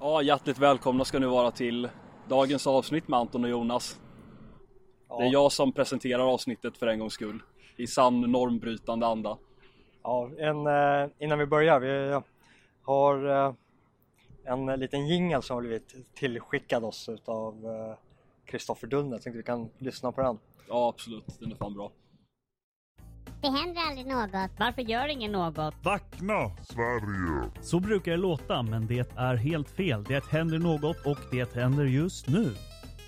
Ja, hjärtligt välkomna ska ni vara till dagens avsnitt med Anton och Jonas. Ja. Det är jag som presenterar avsnittet för en gångs skull. I sann normbrytande anda. Ja, en, eh, innan vi börjar, vi har eh, en liten jingel som har blivit tillskickad oss utav Kristoffer Dunne. Jag tänkte vi kan lyssna på den. Ja, absolut. Den är fan bra. Det händer aldrig något. Varför gör ingen något? Vakna Sverige! Så brukar det låta, men det är helt fel. Det händer något och det händer just nu.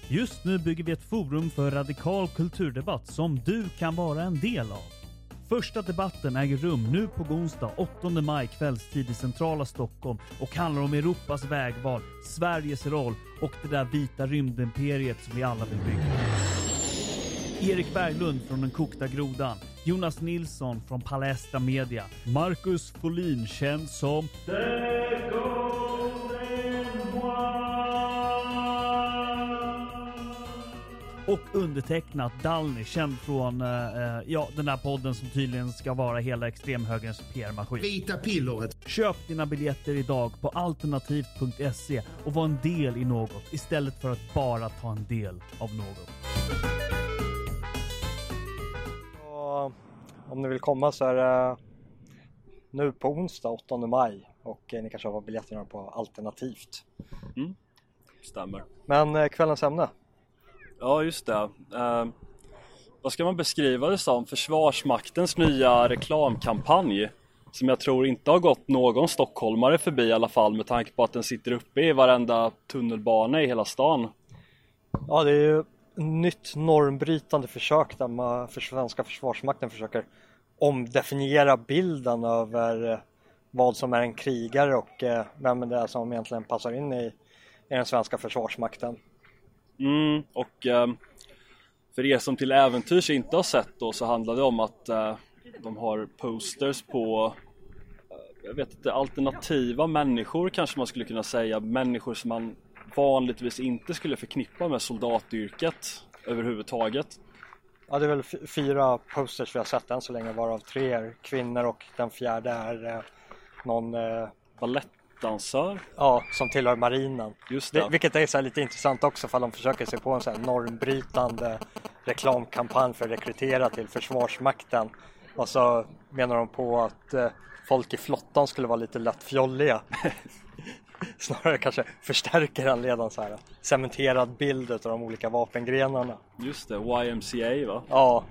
Just nu bygger vi ett forum för radikal kulturdebatt som du kan vara en del av. Första debatten äger rum nu på onsdag 8 maj kvällstid i centrala Stockholm och handlar om Europas vägval, Sveriges roll och det där vita rymdimperiet som vi alla vill bygga. Erik Berglund från Den kokta grodan, Jonas Nilsson från Palestra Media, Marcus Folin känd som The Golden One och undertecknat Dalny, känd från eh, ja, den här podden som tydligen ska vara hela extremhögerns PR-maskin. Vita pillret. Köp dina biljetter idag på alternativt.se och var en del i något istället för att bara ta en del av något. Om ni vill komma så är det nu på onsdag 8 maj och eh, ni kanske har biljetterna på alternativt. Stämmer. Men eh, kvällens ämne? Ja, just det. Eh, vad ska man beskriva det som? Försvarsmaktens nya reklamkampanj som jag tror inte har gått någon stockholmare förbi i alla fall med tanke på att den sitter uppe i varenda tunnelbana i hela stan. Ja, det är ju nytt normbrytande försök där man för svenska försvarsmakten försöker omdefiniera bilden över eh, vad som är en krigare och eh, vem det är som egentligen passar in i, i den svenska försvarsmakten. Mm, och ehm, för er som till äventyrs inte har sett då så handlar det om att eh, de har posters på jag vet inte, alternativa människor kanske man skulle kunna säga. Människor som man vanligtvis inte skulle förknippa med soldatyrket överhuvudtaget. Ja, det är väl fyra posters vi har sett än så länge varav tre är kvinnor och den fjärde är eh, någon eh, Balettdansör, ja, som tillhör marinen. just Det, det. vilket är så lite intressant också för de försöker sig på en så här normbrytande reklamkampanj för att rekrytera till Försvarsmakten. Och så menar de på att eh, folk i flottan skulle vara lite lätt fjolliga. Snarare kanske förstärker en redan så här cementerad bild av de olika vapengrenarna. Just det, YMCA va? Ja,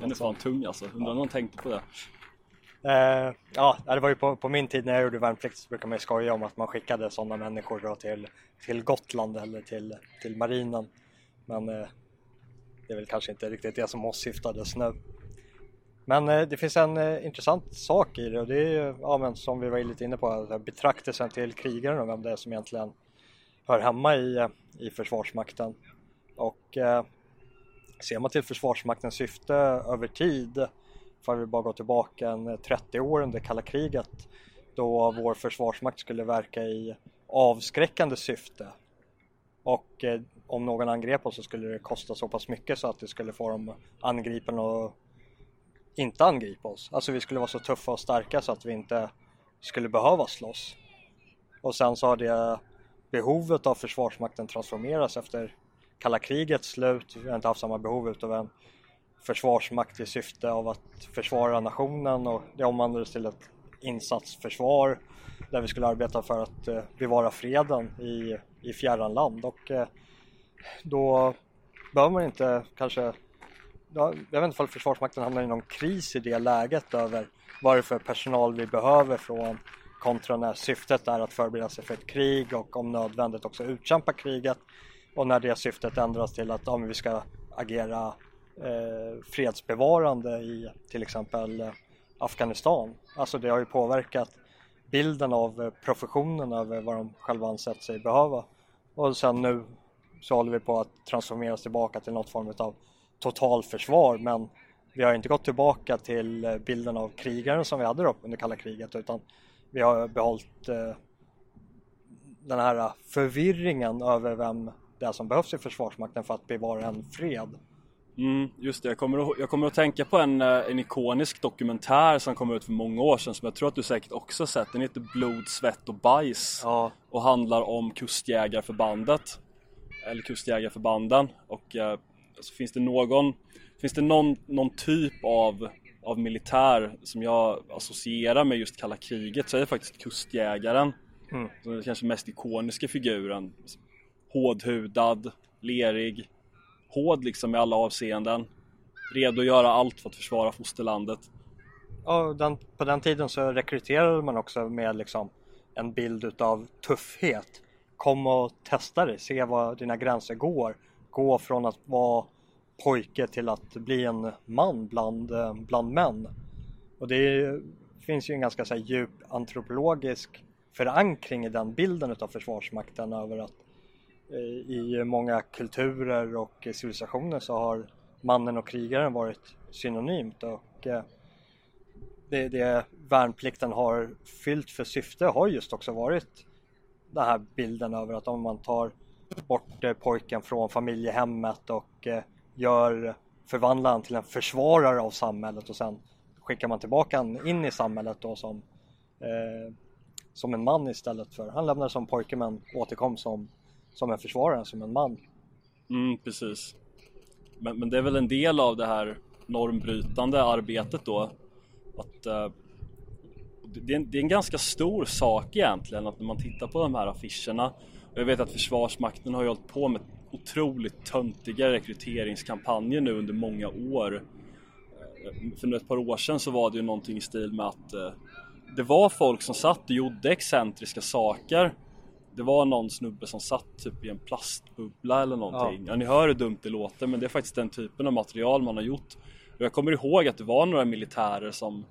Den är fan tung alltså, undrar om någon tänkte på det. Eh, ja, det var ju på, på min tid när jag gjorde värnplikt så brukade man ju skoja om att man skickade sådana människor då till, till Gotland eller till, till marinen. Men eh, det är väl kanske inte riktigt det som åsyftades nu. Men eh, det finns en eh, intressant sak i det och det är ju, ja, men som vi var lite inne på, betraktelsen till krigaren och vem det är som egentligen hör hemma i, eh, i Försvarsmakten. Och eh, ser man till Försvarsmaktens syfte över tid får vi bara gå tillbaka en eh, 30 år under kalla kriget då vår försvarsmakt skulle verka i avskräckande syfte. Och eh, om någon angrep oss så skulle det kosta så pass mycket så att det skulle få de angripen att inte angripa oss. Alltså vi skulle vara så tuffa och starka så att vi inte skulle behöva slåss. Och sen så har det behovet av försvarsmakten transformerats efter kalla krigets slut. Vi har inte haft samma behov utav en försvarsmakt i syfte av att försvara nationen och det omvandlades till ett insatsförsvar där vi skulle arbeta för att eh, bevara freden i, i fjärran land och eh, då behöver man inte kanske jag vet inte om Försvarsmakten hamnar i någon kris i det läget över vad det är för personal vi behöver från kontra när syftet är att förbereda sig för ett krig och om nödvändigt också utkämpa kriget och när det syftet ändras till att ja, vi ska agera eh, fredsbevarande i till exempel eh, Afghanistan. Alltså det har ju påverkat bilden av eh, professionen över vad de själva ansett sig behöva. Och sen nu så håller vi på att transformeras tillbaka till något form av totalförsvar men vi har inte gått tillbaka till eh, bilden av krigaren som vi hade då under kalla kriget utan vi har behållit eh, den här förvirringen över vem det är som behövs i Försvarsmakten för att bevara en fred. Mm, just det, jag kommer, att, jag kommer att tänka på en, eh, en ikonisk dokumentär som kom ut för många år sedan som jag tror att du säkert också sett. Den heter Blod, svett och bajs Ja, och handlar om kustjägarförbandet. Eller kustjägarförbanden och eh, alltså, finns det någon Finns det någon, någon typ av, av militär som jag associerar med just kalla kriget så är det faktiskt kustjägaren. Mm. Som den kanske mest ikoniska figuren. Hårdhudad, lerig, hård liksom i alla avseenden. Redo att göra allt för att försvara fosterlandet. Ja, den, på den tiden så rekryterade man också med liksom en bild utav tuffhet. Kom och testa det, se var dina gränser går. Gå från att vara pojke till att bli en man bland, eh, bland män. Och det finns ju en ganska så här, djup antropologisk förankring i den bilden utav Försvarsmakten över att eh, i många kulturer och civilisationer så har mannen och krigaren varit synonymt och eh, det, det värnplikten har fyllt för syfte har just också varit den här bilden över att om man tar bort eh, pojken från familjehemmet och eh, gör, förvandlar han till en försvarare av samhället och sen skickar man tillbaka han in i samhället då som, eh, som en man istället för, han lämnade som pojke men återkom som, som en försvarare, som en man. Mm, precis. Men, men det är väl en del av det här normbrytande arbetet då. Att eh, det, är en, det är en ganska stor sak egentligen att när man tittar på de här affischerna. Jag vet att Försvarsmakten har ju hållit på med otroligt töntiga rekryteringskampanjer nu under många år. Eh, För ett par år sedan så var det ju någonting i stil med att eh, det var folk som satt och gjorde excentriska saker. Det var någon snubbe som satt typ i en plastbubbla eller någonting. Ja. ni hör hur dumt det låter men det är faktiskt den typen av material man har gjort. Och jag kommer ihåg att det var några militärer som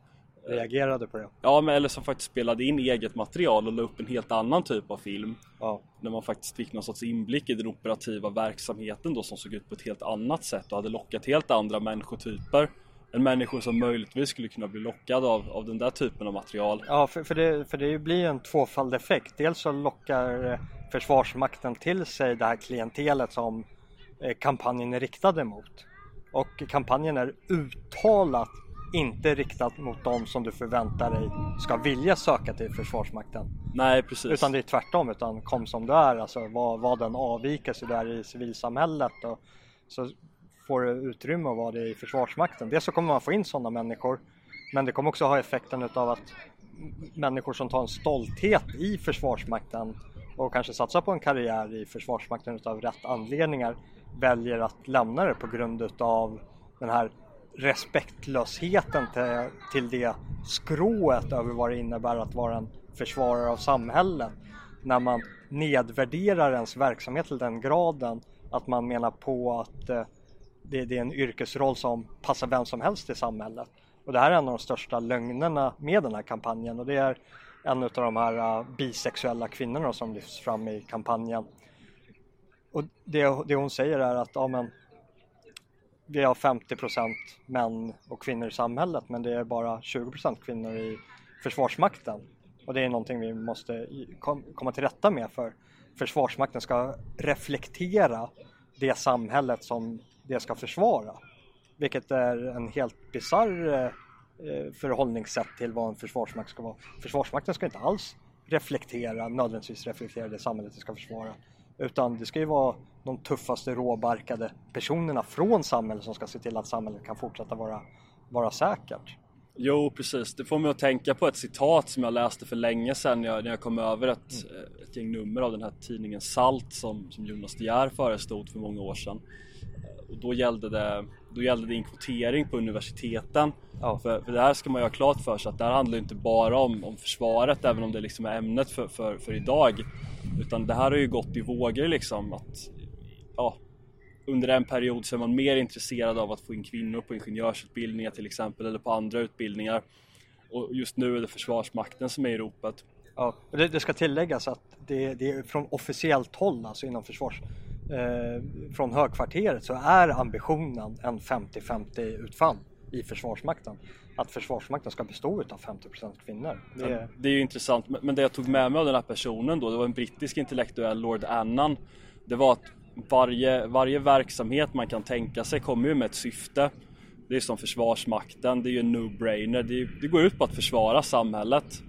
Reagerade på det. Ja, men eller som faktiskt spelade in eget material och la upp en helt annan typ av film. Ja. När man faktiskt fick någon sorts inblick i den operativa verksamheten då som såg ut på ett helt annat sätt och hade lockat helt andra människotyper. En människor som möjligtvis skulle kunna bli lockad av, av den där typen av material. Ja, för, för, det, för det blir en tvåfald effekt. Dels så lockar eh, Försvarsmakten till sig det här klientelet som eh, kampanjen är riktad emot. Och kampanjen är uttalat inte riktad mot de som du förväntar dig ska vilja söka till Försvarsmakten. Nej, precis. Utan det är tvärtom, utan kom som du är, alltså vad, vad den avvikelse du är i civilsamhället och så får du utrymme att vara det i Försvarsmakten. Dels så kommer man få in sådana människor, men det kommer också ha effekten utav att människor som tar en stolthet i Försvarsmakten och kanske satsar på en karriär i Försvarsmakten utav rätt anledningar väljer att lämna det på grund utav den här respektlösheten till, till det skrået över vad det innebär att vara en försvarare av samhället. När man nedvärderar ens verksamhet till den graden att man menar på att eh, det, det är en yrkesroll som passar vem som helst i samhället. Och det här är en av de största lögnerna med den här kampanjen och det är en av de här uh, bisexuella kvinnorna som lyfts fram i kampanjen. Och det, det hon säger är att ja, men, vi har 50% män och kvinnor i samhället men det är bara 20% kvinnor i Försvarsmakten. Och det är någonting vi måste komma till rätta med för Försvarsmakten ska reflektera det samhället som det ska försvara. Vilket är en helt bisarr eh, förhållningssätt till vad en försvarsmakt ska vara. Försvarsmakten ska inte alls reflektera, nödvändigtvis reflektera det samhället det ska försvara. Utan det ska ju vara de tuffaste råbarkade personerna från samhället som ska se till att samhället kan fortsätta vara, vara säkert. Jo, precis. Det får mig att tänka på ett citat som jag läste för länge sedan när jag, när jag kom över ett, eh, ett gäng nummer av den här tidningen Salt som, som Jonas De Geer förestod för många år sedan. Eh, Och då gällde det, då gällde det en kvotering på universiteten. Ja. För, för det här ska man ju ha klart för sig att det här handlar inte bara om, om försvaret även om det liksom är ämnet för, för, för idag. Utan det här har ju gått i vågor liksom att ja, under en period så är man mer intresserad av att få in kvinnor på ingenjörsutbildningar till exempel eller på andra utbildningar. Och just nu är det Försvarsmakten som är i ropet. Ja, det, det ska tilläggas att det, det är från officiellt håll, alltså inom försvars, eh, från högkvarteret så är ambitionen en 50-50 utfall i Försvarsmakten. Att Försvarsmakten ska bestå utav 50% kvinnor. Det, är- Det är ju intressant, men men det jag tog med mig av den här personen då, det var en brittisk intellektuell, Lord Annan. Det var att varje, varje verksamhet man kan tänka sig kommer ju med ett syfte. Det är som Försvarsmakten, det är ju en no-brainer. Det, det går ut på att försvara samhället.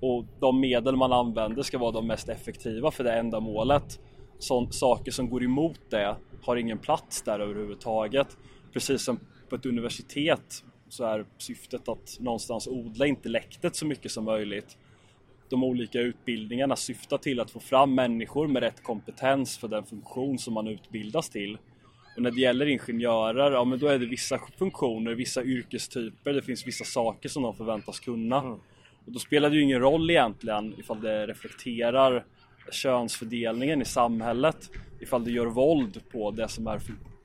Och de medel man använder ska vara de mest effektiva för det ändamålet. Så, saker som går emot det har ingen plats där överhuvudtaget. Precis som på ett universitet så är syftet att någonstans odla intellektet så mycket som möjligt. De olika utbildningarna syftar till att få fram människor med rätt kompetens för den funktion som man utbildas till. Och när det gäller ingenjörer, ja men då är det vissa funktioner, vissa yrkestyper, det finns vissa saker som de förväntas kunna. Mm. Och då spelar det ju ingen roll egentligen ifall det reflekterar könsfördelningen i samhället, ifall det gör våld på det som är,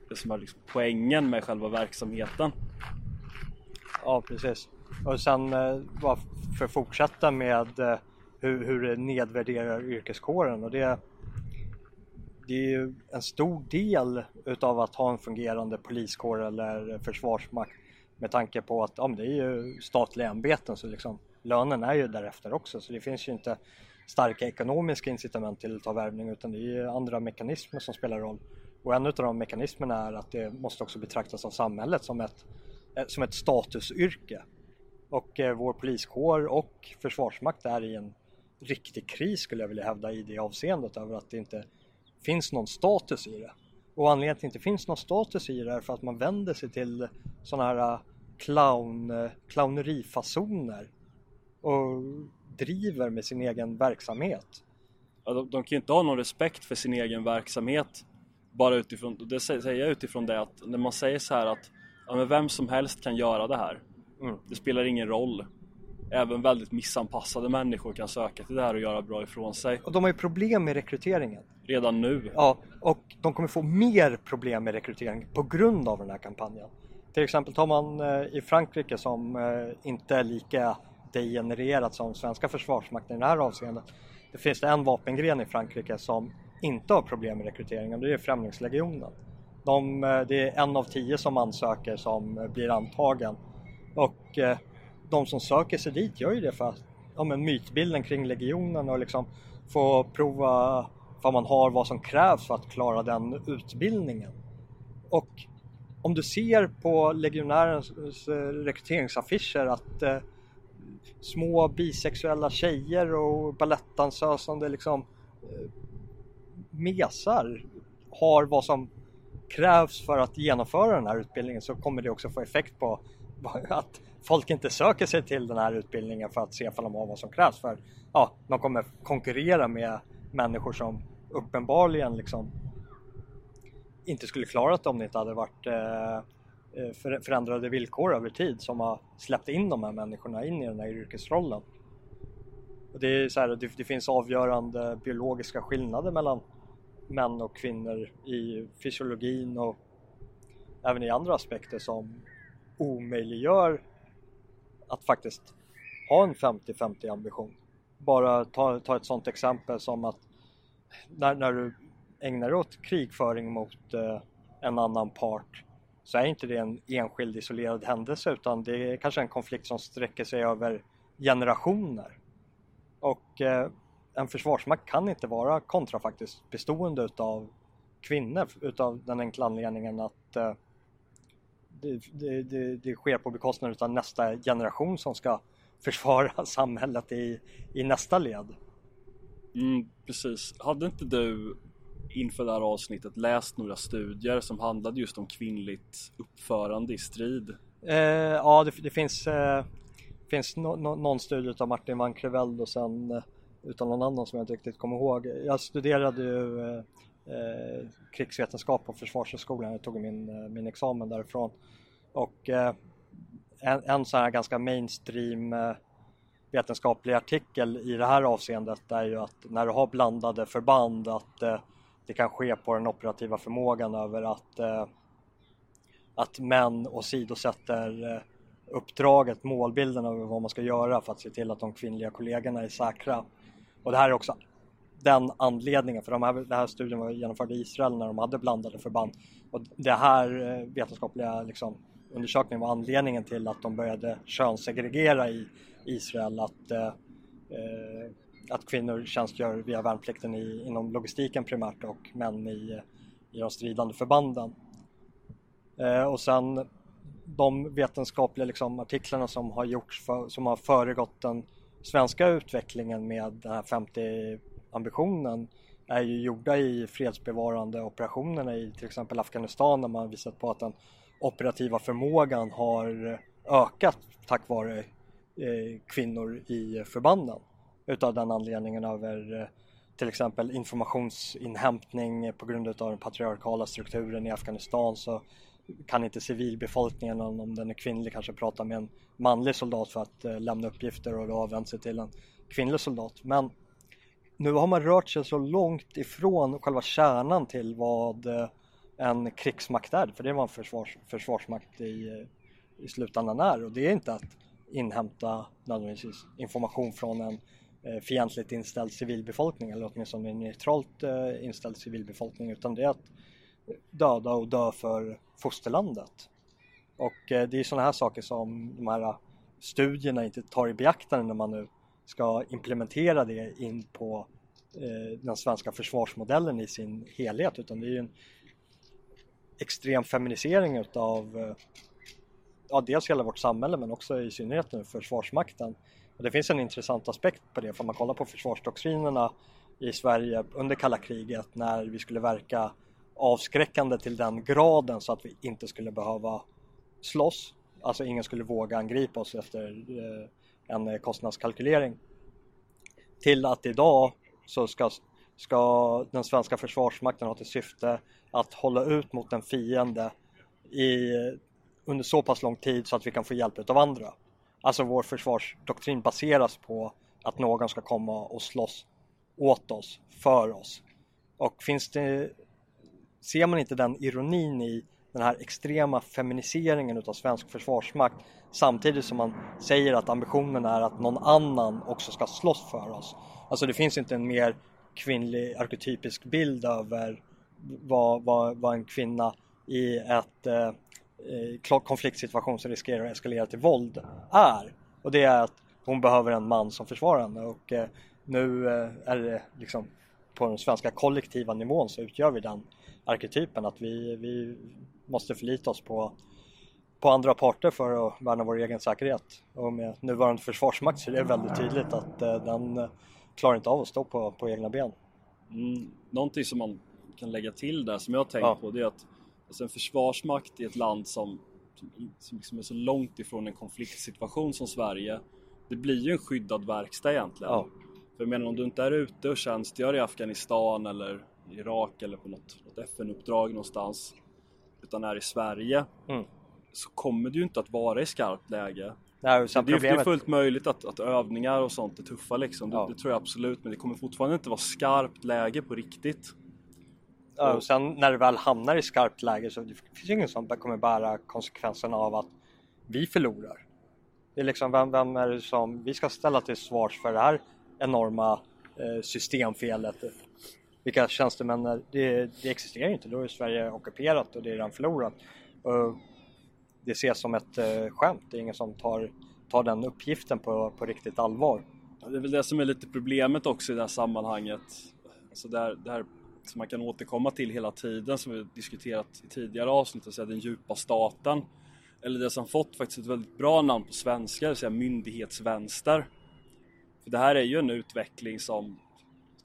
det som är liksom poängen med själva verksamheten. Ja, precis. Och sen eh, för att fortsätta med eh, hur, hur det nedvärderar yrkeskåren och det, det är ju en stor del utav att ha en fungerande poliskår eller försvarsmakt med tanke på att ja, det är ju statliga ämbeten så liksom lönen är ju därefter också så det finns ju inte starka ekonomiska incitament till att ta värvning utan det är ju andra mekanismer som spelar roll. Och en av de mekanismerna är att det måste också betraktas av samhället som ett, som ett statusyrke. Och eh, vår poliskår och försvarsmakt är i en riktig kris skulle jag vilja hävda i det avseendet över att det inte finns någon status i det. Och anledningen till att det inte finns någon status i det är för att man vänder sig till sådana här eh, clown, clownerifasoner och driver med sin egen verksamhet. Ja, de, de kan ju inte ha någon respekt för sin egen verksamhet bara utifrån, det säger jag utifrån det att när man säger så här att ja, vem som helst kan göra det här. Mm. Det spelar ingen roll. Även väldigt missanpassade människor kan söka till det här och göra bra ifrån sig. Och de har ju problem med rekryteringen. Redan nu. Ja, och de kommer få mer problem med rekrytering på grund av den här kampanjen. Till exempel tar man eh, i Frankrike som eh, inte är lika degenererat som svenska försvarsmakten i det här avseendet. Det finns det en vapengren i Frankrike som inte har problem med rekryteringen, det är Främlingslegionen. De, eh, det är en av tio som ansöker som blir antagen och de som söker sig dit gör ju det för att ja, men mytbilden kring legionen och liksom få prova vad man har, vad som krävs för att klara den utbildningen. Och om du ser på legionärens eh, rekryteringsaffischer att eh, små bisexuella tjejer och balettdansösande liksom eh, mesar har vad som krävs för att genomföra den här utbildningen så kommer det också få effekt på att folk inte söker sig till den här utbildningen för att se om de har vad som krävs för ja, de kommer konkurrera med människor som uppenbarligen liksom inte skulle klarat det om det inte hade varit eh, eh, förändrade villkor över tid som har släppt in de här människorna in i den här yrkesrollen. Och det, är så här, det finns avgörande biologiska skillnader mellan män och kvinnor i fysiologin och även i andra aspekter som omöjliggör att faktiskt ha en 50-50 ambition. Bara ta, ta ett sådant exempel som att när, när du ägnar dig åt krigföring mot eh, en annan part så är inte det en enskild isolerad händelse utan det är kanske en konflikt som sträcker sig över generationer. Och eh, en försvarsmakt kan inte vara kontrafaktiskt bestående utav kvinnor utav den enkla anledningen att eh, det, det, det, det, sker på bekostnad av nästa generation som ska försvara samhället i, i nästa led. Mm, precis. Hade inte du inför det här avsnittet läst några studier som handlade just om kvinnligt uppförande i strid? Eh, ja, det, det finns, eh, finns no, no, någon studie av Martin van Creveld och sen eh, utan någon annan som jag inte riktigt kommer ihåg. Jag studerade ju eh, krigsvetenskap på Försvarshögskolan, jag tog min, eh, min examen därifrån. Och eh, en, en sån här ganska mainstream eh, vetenskaplig artikel i det här avseendet är ju att när du har blandade förband att det kan ske på den operativa förmågan över att, eh, att män åsidosätter eh, uppdraget, målbilden över vad man ska göra för att se till att de kvinnliga kollegorna är säkra. Och det här är också den anledningen, för de här, den här studien var genomförd i Israel när de hade blandade förband. Och det här eh, vetenskapliga liksom, undersökningen var anledningen till att de började könssegregera i Israel. Att eh, eh, att kvinnor tjänstgör via värnplikten i, inom logistiken primärt och män i, i de stridande förbanden. Eh, och sen de vetenskapliga liksom, artiklarna som har gjorts för, som har föregått den svenska utvecklingen med den här 50 ambitionen är ju gjorda i fredsbevarande operationerna i till exempel Afghanistan där man visat på att den operativa förmågan har ökat tack vare eh, kvinnor i förbanden. Utav den anledningen över eh, till exempel informationsinhämtning på grund av den patriarkala strukturen i Afghanistan så kan inte civilbefolkningen, om den är kvinnlig, kanske prata med en manlig soldat för att eh, lämna uppgifter och då har vänt sig till en kvinnlig soldat. Men nu har man rört sig så långt ifrån själva kärnan till vad eh, en krigsmakt är, för det var en försvars, försvarsmakt i, eh, i slutändan är och det är inte att inhämta nödvändigtvis information från en eh, fientligt inställd civilbefolkning eller åtminstone en neutralt eh, inställd civilbefolkning utan det är att döda och dö för fosterlandet. Och eh, det är sådana här saker som de här studierna inte tar i beaktande när man nu ska implementera det in på eh, den svenska försvarsmodellen i sin helhet utan det är ju en extrem feminisering utav eh, ja, dels hela vårt samhälle men också i synnerhet nu Försvarsmakten. Och det finns en intressant aspekt på det för om man kollar på försvarsdoktrinerna i Sverige under kalla kriget när vi skulle verka avskräckande till den graden så att vi inte skulle behöva slåss. Alltså ingen skulle våga angripa oss efter eh, en eh, kostnadskalkylering. Till att idag så ska, ska den svenska försvarsmakten ha till syfte att hålla ut mot en fiende i, under så pass lång tid så att vi kan få hjälp av andra. Alltså vår försvarsdoktrin baseras på att någon ska komma och slåss åt oss, för oss. Och finns det ser man inte den ironin i den här extrema feminiseringen utav svensk försvarsmakt samtidigt som man säger att ambitionen är att någon annan också ska slåss för oss. Alltså det finns inte en mer kvinnlig arketypisk bild över vad, vad, vad en kvinna i ett eh, eh konfliktsituation som riskerar att eskalera till våld är. Och det är att hon behöver en man som försvarar henne och eh, nu eh, är det liksom på den svenska kollektiva nivån så utgör vi den arketypen att vi, vi måste förlita oss på, på andra parter för att värna vår egen säkerhet. Och med nuvarande försvarsmakt så är det väldigt tydligt att eh, den klarar inte av att stå på, på egna ben. Mm, någonting som man kan lägga till där som jag har tänkt ja. på det är att alltså en försvarsmakt i ett land som, som, som liksom är så långt ifrån en konfliktsituation som Sverige det blir ju en skyddad verkstad egentligen. Ja. För jag menar om du inte är ute och tjänstgör i Afghanistan eller Irak eller på något, något FN-uppdrag någonstans utan är i Sverige mm. så kommer du ju inte att vara i skarpt läge. Nej, det, det är fullt möjligt att, att, övningar och sånt är tuffa liksom, ja. det, det, tror jag absolut men det kommer fortfarande inte vara skarpt läge på riktigt. Ja, och sen när det väl hamnar i skarpt läge så det finns ingen som kommer bära konsekvenserna av att vi förlorar. Det är liksom, vem, vem är det som vi ska ställa till svars för det här enorma eh, systemfelet? Vilka tjänstemän är, det, det existerar ju inte, då är Sverige ockuperat och det är redan förlorat. Och det ses som ett eh, skämt, det är ingen som tar, tar den uppgiften på, på riktigt allvar. Det är väl det som är lite problemet också i det här sammanhanget. Alltså det, här, det här som man kan återkomma till hela tiden som vi diskuterat i tidigare avsnitt, alltså den djupa staten. Eller det som fått faktiskt ett väldigt bra namn på svenska, det vill säga myndighetsvänster. För det här är ju en utveckling som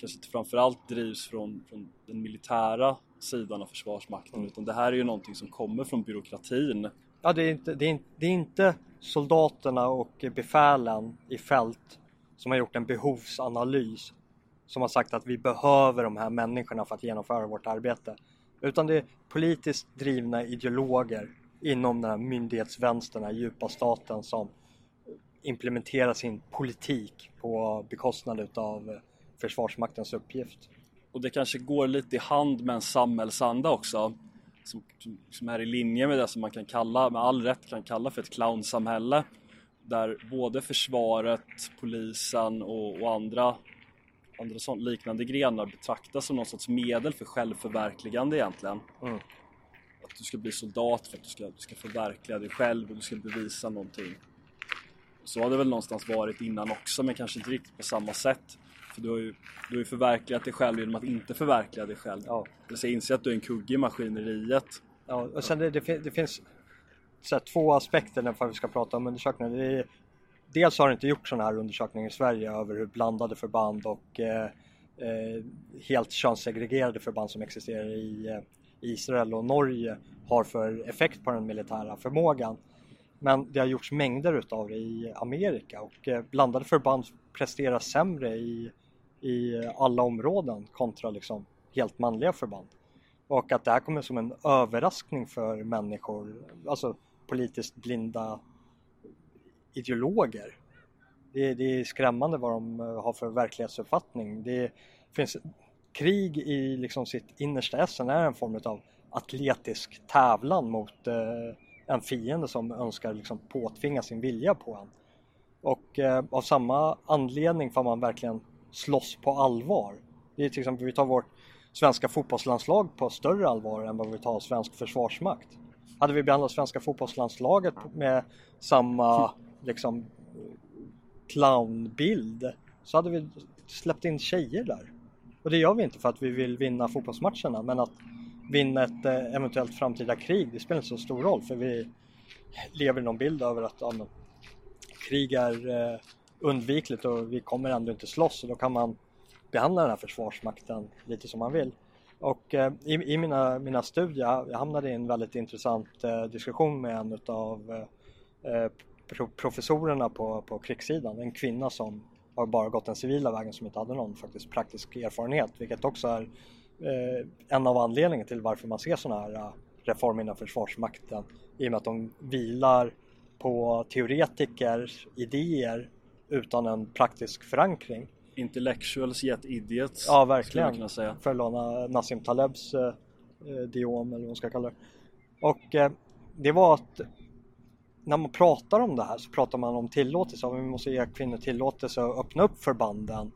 kanske inte framförallt drivs från, från den militära sidan av Försvarsmakten mm. utan det här är ju någonting som kommer från byråkratin. Ja, det är, inte, det, är, det är inte soldaterna och befälen i fält som har gjort en behovsanalys som har sagt att vi behöver de här människorna för att genomföra vårt arbete. Utan det är politiskt drivna ideologer inom den här myndighetsvänstern, den här djupa staten som implementerar sin politik på bekostnad utav Försvarsmaktens uppgift. Och det kanske går lite i hand med en samhällsanda också som, som är i linje med det som man kan kalla, med all rätt kan kalla för ett clownsamhälle där både försvaret, polisen och, och andra, andra sånt, liknande grenar betraktas som någon sorts medel för självförverkligande egentligen. Mm. Att du ska bli soldat för att du ska, du ska förverkliga dig själv och du ska bevisa någonting. Så har det väl någonstans varit innan också men kanske inte riktigt på samma sätt. För du har ju, du har ju förverkligat dig själv genom att inte förverkliga dig själv. Ja. Det säga inse att du är en kugge i maskineriet. Ja, och sen det, det, fin- det finns så här, två aspekter när vi ska prata om undersökningen. Det är, dels har det inte gjort sådana här undersökningar i Sverige över hur blandade förband och eh, eh, helt könssegregerade förband som existerar i eh, Israel och Norge har för effekt på den militära förmågan. Men det har gjorts mängder utav det i Amerika och eh, blandade förband presterar sämre i, i eh, alla områden kontra liksom helt manliga förband. Och att det här kommer som en överraskning för människor, alltså politiskt blinda ideologer. Det, är- det är skrämmande vad de eh, har för verklighetsuppfattning. Det finns krig i liksom sitt innersta essen är en form av atletisk tävlan mot eh, en fiende som önskar liksom påtvinga sin vilja på en. Och eh, av samma anledning får man verkligen slåss på allvar. Det är till exempel, vi tar vårt svenska fotbollslandslag på större allvar än vad vi tar svensk försvarsmakt. Hade vi behandlat svenska fotbollslandslaget med samma liksom clownbild så hade vi släppt in tjejer där. Och det gör vi inte för att vi vill vinna fotbollsmatcherna men att vinna ett eh, eventuellt framtida krig det spelar inte så stor roll för vi lever i någon bild över att ja, men, krig är eh, undvikligt och vi kommer ändå inte slåss och då kan man behandla den här försvarsmakten lite som man vill. Och eh, i, i mina, mina studier, jag hamnade i en väldigt intressant eh, diskussion med en utav eh, eh pro, professorerna på, på krigssidan, en kvinna som har bara gått den civila vägen som inte hade någon faktiskt praktisk erfarenhet, vilket också är eh, en av anledningarna till varför man ser sådana här eh, reformer inom Försvarsmakten i och med att de vilar på teoretikers idéer utan en praktisk förankring. Intellectuals yet idiots. Ja, verkligen. kunna säga. För att låna Nassim Talebs eh, eh, diom eller vad man ska kalla det. Och eh, det var att när man pratar om det här så pratar man om tillåtelse. Vi måste ge kvinnor tillåtelse att öppna upp förbanden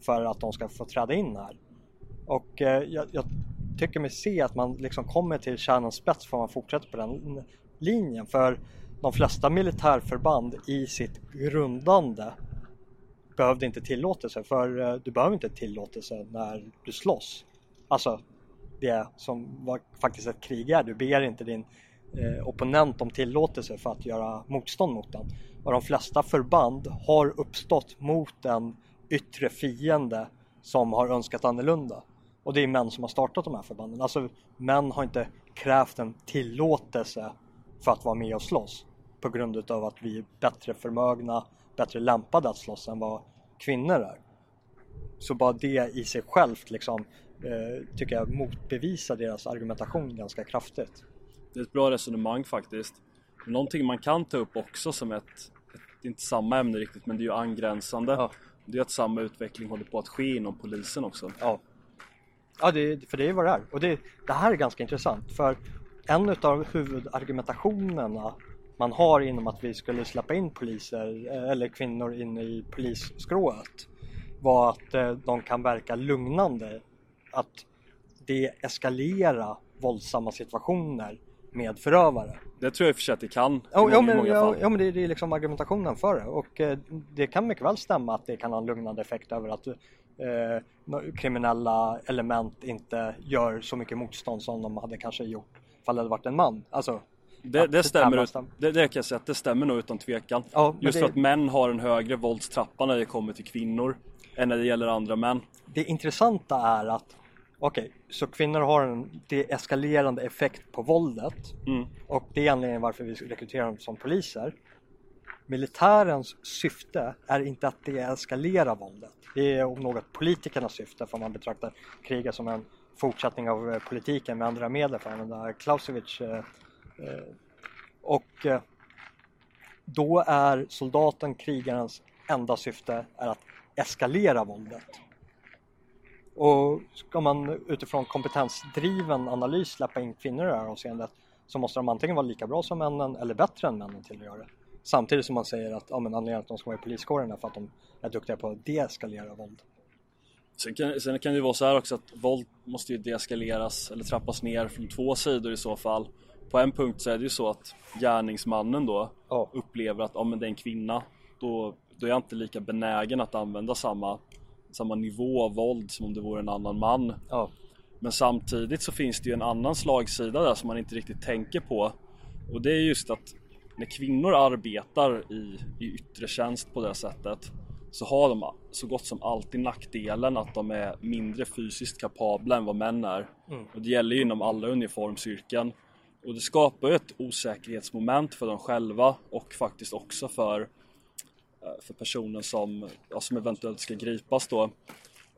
för att de ska få träda in här. Och eh, jag, jag tycker mig se att man liksom kommer till kärnans spets för man fortsätter på den linjen. För de flesta militärförband i sitt grundande behövde inte tillåtelse för eh, du behöver inte tillåtelse när du slåss. Alltså det som var faktiskt ett krig är. Du ber inte din eh, opponent om tillåtelse för att göra motstånd mot den. Och de flesta förband har uppstått mot en yttre fiende som har önskat annorlunda. Och det är män som har startat de här förbanden. Alltså män har inte krävt en tillåtelse för att vara med och slåss. På grund utav att vi är bättre förmögna, bättre lämpade att slåss än vad kvinnor är. Så bara det i sig självt liksom eh, tycker jag motbevisar deras argumentation ganska kraftigt. Det är ett bra resonemang faktiskt. Men Någonting man kan ta upp också som ett, ett det är inte samma ämne riktigt men det är ju angränsande. Ja. Det är att samma utveckling håller på att ske inom polisen också. Ja, ja det, för det är vad det är. Och det, det här är ganska intressant för en av huvudargumentationerna man har inom att vi skulle släppa in poliser eh, eller kvinnor in i polisskrået var att eh, de kan verka lugnande. Att det eskalerar våldsamma situationer med förövare. Det tror jag i och för sig att det kan Ja, många, ja, men, ja, fall. ja, men det, det är liksom argumentationen för det och eh, det kan mycket väl stämma att det kan ha en lugnande effekt över att eh, kriminella element inte gör så mycket motstånd som de hade kanske gjort ifall det hade varit en man. Alltså, Det, det stämmer, ut, det, det kan jag säga att det stämmer nog utan tvekan. Ja, Just det- för att män har en högre våldstrappa när det kommer till kvinnor än när det gäller andra män. Det intressanta är att Okej, så kvinnor har en deeskalerande effekt på våldet Mm. och det är anledningen varför vi rekryterar dem som poliser. Militärens syfte är inte att deeskalera våldet. Det är om något politikernas syfte för man betraktar kriget som en fortsättning av eh, politiken med andra medel för att använda Clausewitz. Eh, och eh, då är soldaten, krigarens enda syfte är att eskalera våldet. Och ska man utifrån kompetensdriven analys släppa in kvinnor i det här avseendet så måste de antingen vara lika bra som männen eller bättre än männen till att göra det. Samtidigt som man säger att ja, men anledningen att de ska vara i poliskåren är för att de är duktiga på att deeskalera våld. Sen kan, sen kan det ju vara så här också att våld måste ju deeskaleras eller trappas ner från två sidor i så fall. På en punkt så är det ju så att gärningsmannen då Ja. upplever att om det är en kvinna då, då är jag inte lika benägen att använda samma samma nivå av våld som om det vore en annan man. Ja, Men samtidigt så finns det ju en annan slagsida där som man inte riktigt tänker på. Och det är just att när kvinnor arbetar i, i yttre tjänst på det sättet så har de så gott som alltid nackdelen att de är mindre fysiskt kapabla än vad män är. Och det gäller ju inom alla uniformsyrken. Och det skapar ju ett osäkerhetsmoment för dem själva och faktiskt också för, eh, för personen som, ja, som eventuellt ska gripas då.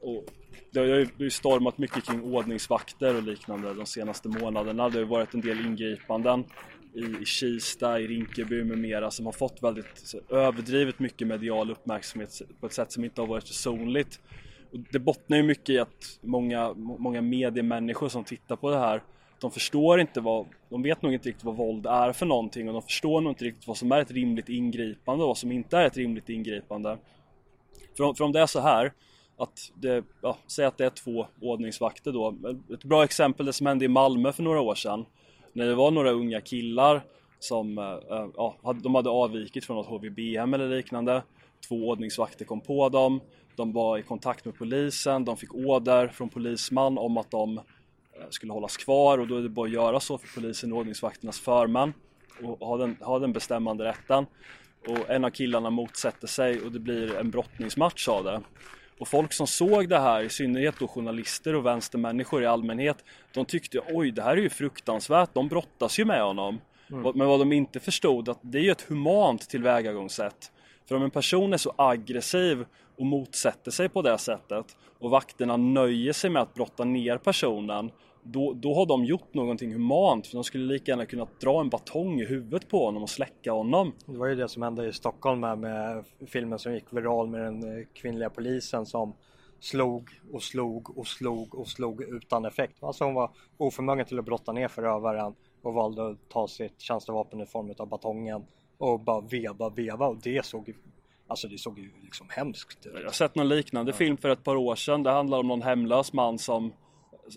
Och det har ju stormat mycket kring ordningsvakter och liknande de senaste månaderna. Det har ju varit en del ingripanden i, i Kista, i Rinkeby med mera som har fått väldigt så, överdrivet mycket medial uppmärksamhet på ett sätt som inte har varit försonligt. Och det bottnar ju mycket i att många, många mediemänniskor som tittar på det här de förstår inte vad, de vet nog inte riktigt vad våld är för någonting och de förstår nog inte riktigt vad som är ett rimligt ingripande och vad som inte är ett rimligt ingripande. För om, för om det är så här att det, ja, säg att det är två ordningsvakter då. Ett bra exempel det som hände i Malmö för några år sedan. När det var några unga killar som, eh, ja, hade- de hade avvikit från något HVB-hem eller liknande. Två ordningsvakter kom på dem. De var i kontakt med polisen. De fick order från polisman om att de skulle hållas kvar och då är det bara att göra så för polisen och ordningsvakternas förman och ha den, ha den bestämmande rätten. Och en av killarna motsätter sig och det blir en brottningsmatch av det. Och folk som såg det här, i synnerhet då journalister och vänstermänniskor i allmänhet, de tyckte oj det här är ju fruktansvärt, de brottas ju med honom. Men vad de inte förstod att det är ju ett humant tillvägagångssätt. För om en person är så aggressiv och motsätter sig på det sättet och vakterna nöjer sig med att brotta ner personen då, då har de gjort någonting humant för de skulle lika gärna kunna dra en batong i huvudet på honom och släcka honom. det var ju det som hände i Stockholm med, med filmen som gick viral med den eh, kvinnliga polisen som slog och slog och slog och slog utan effekt. Alltså hon var oförmögen till att brotta ner förövaren och valde att ta sitt tjänstevapen i form av batongen och bara veva, veva och det såg ju, alltså det såg ju liksom hemskt ut. Jag har sett någon liknande film för ett par år sedan. Det handlar om någon hemlös man som,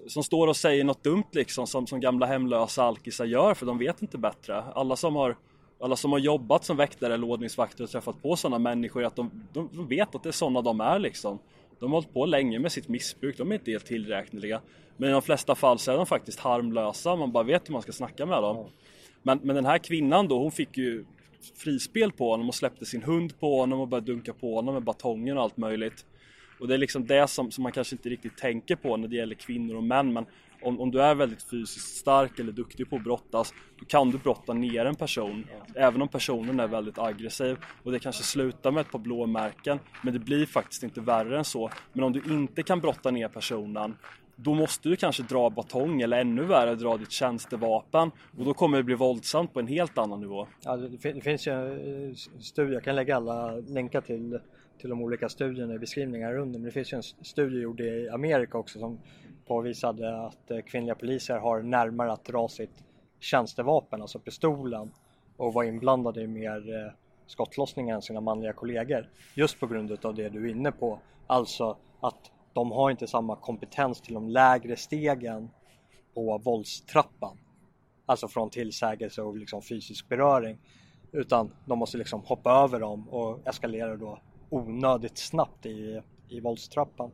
som står och säger något dumt liksom som, som gamla hemlösa alkisar gör för de vet inte bättre. Alla som har alla som har jobbat som väktare eller ordningsvakter och träffat på sådana människor att de, de, de vet att det är sådana de är liksom. De har hållit på länge med sitt missbruk, de är inte helt tillräkneliga. Men i de flesta fall så är de faktiskt harmlösa, man bara vet hur man ska snacka med dem. Men, men den här kvinnan då, hon fick ju frispel på honom och släppte sin hund på honom och började dunka på honom med batongen och allt möjligt. Och det är liksom det som, som man kanske inte riktigt tänker på när det gäller kvinnor och män. Men om, om du är väldigt fysiskt stark eller duktig på att brottas, då kan du brotta ner en person. Även om personen är väldigt aggressiv. Och det kanske slutar med ett par blåmärken, men det blir faktiskt inte värre än så. Men om du inte kan brotta ner personen, då måste du kanske dra batong eller ännu värre dra ditt tjänstevapen. Och då kommer det bli våldsamt på en helt annan nivå. Ja, det, finns ju en eh, studier, jag kan lägga alla länkar till, till de olika studierna i beskrivningar under, men det finns ju en studie gjord i Amerika också som påvisade att eh, kvinnliga poliser har närmare att dra sitt tjänstevapen, alltså pistolen, och vara inblandade i mer eh, skottlossningar än sina manliga kollegor. Just på grund av det du är inne på, alltså att de har inte samma kompetens till de lägre stegen på våldstrappan. Alltså från tillsägelse och liksom fysisk beröring. Utan de måste liksom hoppa över dem och eskalera då onödigt snabbt i, i våldstrappan.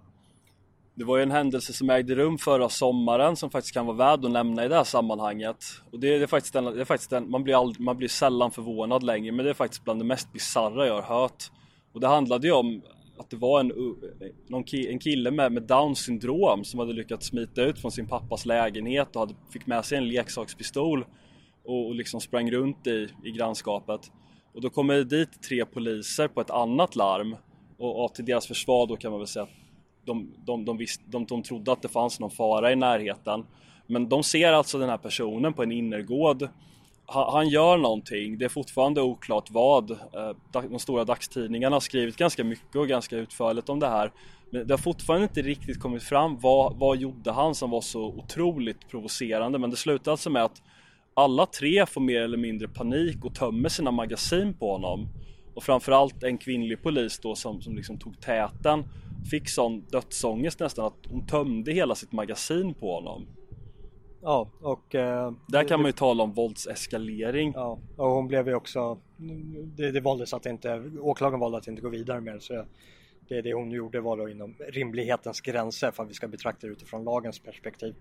Det var ju en händelse som ägde rum förra sommaren som faktiskt kan vara värd att nämna i det här sammanhanget. Och det är, det är faktiskt, en, det är faktiskt en, man, blir ald, man blir sällan förvånad längre men det är faktiskt bland det mest bisarra jag har hört. Och det handlade ju om att det var en, någon ki, en kille med, med down syndrom som hade lyckats smita ut från sin pappas lägenhet och hade, fick med sig en leksakspistol och, och liksom sprang runt i, i grannskapet. Och då kommer det dit tre poliser på ett annat larm och, och till deras försvar då kan man väl säga att de, de, de, visst, de, de trodde att det fanns någon fara i närheten. Men de ser alltså den här personen på en innergård. Han, han gör någonting, det är fortfarande oklart vad. Eh, de stora dagstidningarna har skrivit ganska mycket och ganska utförligt om det här. Men det har fortfarande inte riktigt kommit fram vad, vad gjorde han som var så otroligt provocerande. Men det slutar alltså med att alla tre får mer eller mindre panik och tömmer sina magasin på honom. Och framförallt en kvinnlig polis då som, som liksom tog täten fick sån dödsångest nästan att hon tömde hela sitt magasin på honom. Ja, och... Eh, Där kan man ju tala om våldseskalering. Ja, och hon blev ju också... Det, det valdes att inte... Åklagaren valde att inte gå vidare med det så det, det hon gjorde var då inom rimlighetens gränser för att vi ska betrakta det utifrån lagens perspektiv.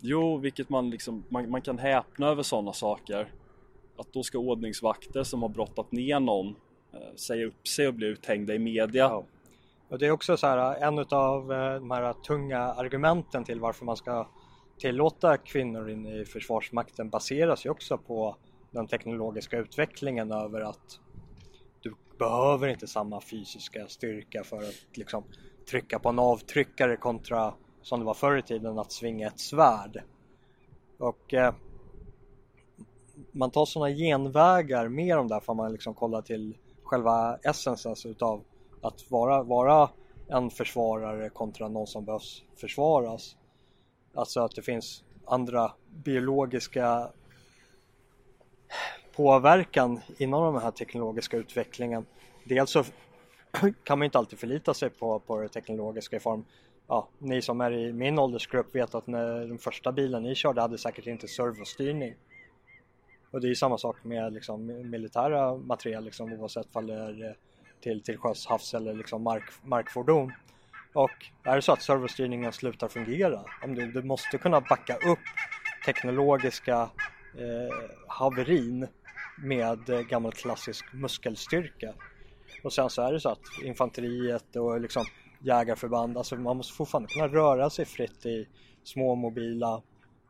Jo, vilket man liksom, man, man kan häpna över sådana saker. Att då ska ordningsvakter som har brottat ner någon eh, säga upp sig och bli uthängda i media. Ja. Och det är också så här, eh, en av eh, de här tunga argumenten till varför man ska tillåta kvinnor in i Försvarsmakten baseras ju också på den teknologiska utvecklingen över att du behöver inte samma fysiska styrka för att liksom trycka på en avtryckare kontra som det var förr i tiden att svinga ett svärd. Och eh, man tar sådana genvägar med om där för man liksom kollar till själva essensen alltså utav att vara, vara en försvarare kontra någon som behövs försvaras. Alltså att det finns andra biologiska påverkan inom den här teknologiska utvecklingen. Dels så kan man inte alltid förlita sig på, på det teknologiska i form ja, ni som är i min åldersgrupp vet att när den första bilen ni körde hade säkert inte servostyrning. Och det är ju samma sak med liksom, militära material liksom, oavsett om det är eh, till, till sjöss, havs eller liksom mark, markfordon. Och är det så att servostyrningen slutar fungera, om du, du måste kunna backa upp teknologiska eh, haverin med eh, gammal klassisk muskelstyrka. Och sen så är det så att infanteriet och liksom jägarförband, alltså man måste fortfarande kunna röra sig fritt i små mobila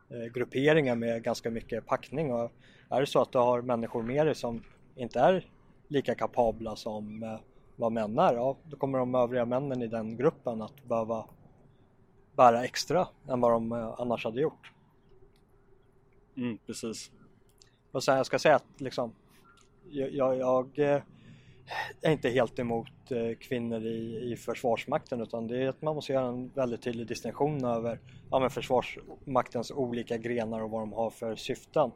eh, grupperingar med ganska mycket packning och är det så att du har människor med dig som inte är lika kapabla som eh, vad män är, ja då kommer de övriga männen i den gruppen att behöva bära extra än vad de eh, annars hade gjort. Mm, precis. Och sen jag ska säga att liksom jag, jag, jag är inte helt emot eh, kvinnor i, i Försvarsmakten utan det är att man måste göra en väldigt tydlig distinktion över ja, Försvarsmaktens olika grenar och vad de har för syften.